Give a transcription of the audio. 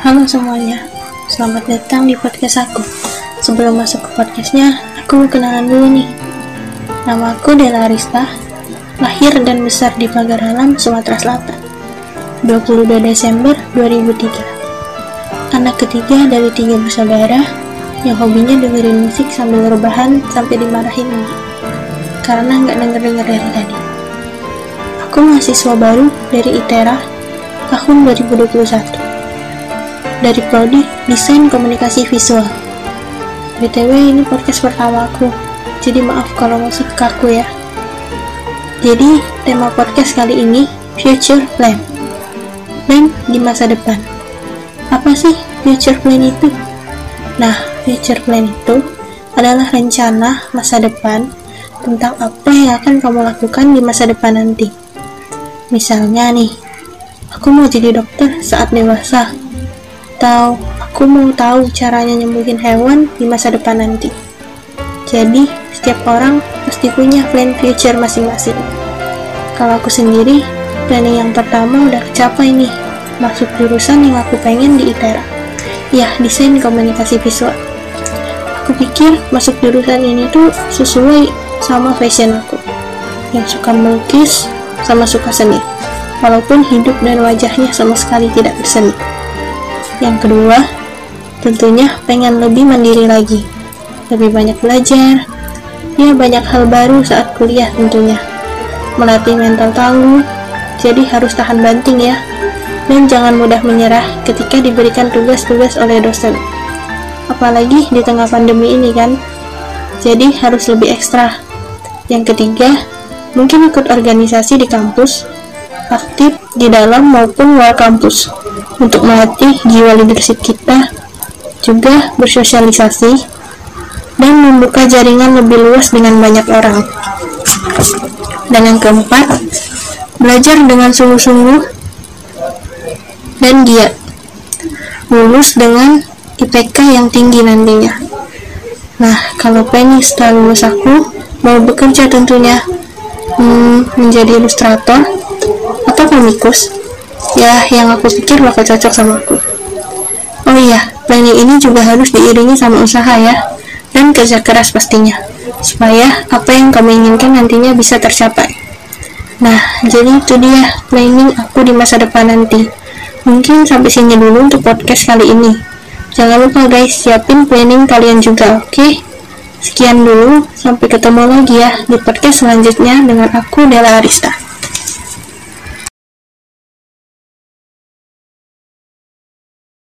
Halo semuanya, selamat datang di podcast aku. Sebelum masuk ke podcastnya, aku mau kenalan dulu nih. Nama aku Dela Arista, lahir dan besar di Pagar Alam, Sumatera Selatan. 22 Desember 2003. Anak ketiga dari tiga bersaudara yang hobinya dengerin musik sambil rebahan sampai dimarahin ini. Karena nggak denger-denger dari tadi. Aku mahasiswa baru dari ITERA tahun 2021 dari Prodi Desain Komunikasi Visual. BTW ini podcast pertama aku, jadi maaf kalau masuk ke aku ya. Jadi, tema podcast kali ini Future Plan. Plan di masa depan. Apa sih future plan itu? Nah, future plan itu adalah rencana masa depan tentang apa yang akan kamu lakukan di masa depan nanti. Misalnya nih, aku mau jadi dokter saat dewasa atau aku mau tahu caranya nyembuhin hewan di masa depan nanti. Jadi, setiap orang pasti punya plan future masing-masing. Kalau aku sendiri, planning yang pertama udah kecapai nih, masuk jurusan yang aku pengen di ITERA. Ya, desain komunikasi visual. Aku pikir masuk jurusan ini tuh sesuai sama fashion aku. Yang suka melukis sama suka seni. Walaupun hidup dan wajahnya sama sekali tidak berseni. Yang kedua, tentunya pengen lebih mandiri lagi, lebih banyak belajar, ya banyak hal baru saat kuliah tentunya. Melatih mental tangguh, jadi harus tahan banting ya, dan jangan mudah menyerah ketika diberikan tugas-tugas oleh dosen. Apalagi di tengah pandemi ini kan, jadi harus lebih ekstra. Yang ketiga, mungkin ikut organisasi di kampus, aktif di dalam maupun luar kampus untuk melatih jiwa leadership kita, juga bersosialisasi, dan membuka jaringan lebih luas dengan banyak orang. Dan yang keempat, belajar dengan sungguh-sungguh dan giat. Lulus dengan IPK yang tinggi nantinya. Nah, kalau pengen setelah lulus aku, mau bekerja tentunya hmm, menjadi ilustrator atau komikus ya yang aku pikir bakal cocok sama aku. Oh iya planning ini juga harus diiringi sama usaha ya. Dan kerja keras pastinya. Supaya apa yang kamu inginkan nantinya bisa tercapai. Nah jadi itu dia planning aku di masa depan nanti. Mungkin sampai sini dulu untuk podcast kali ini. Jangan lupa guys siapin planning kalian juga oke? Okay? sekian dulu sampai ketemu lagi ya di podcast selanjutnya dengan aku Dela Arista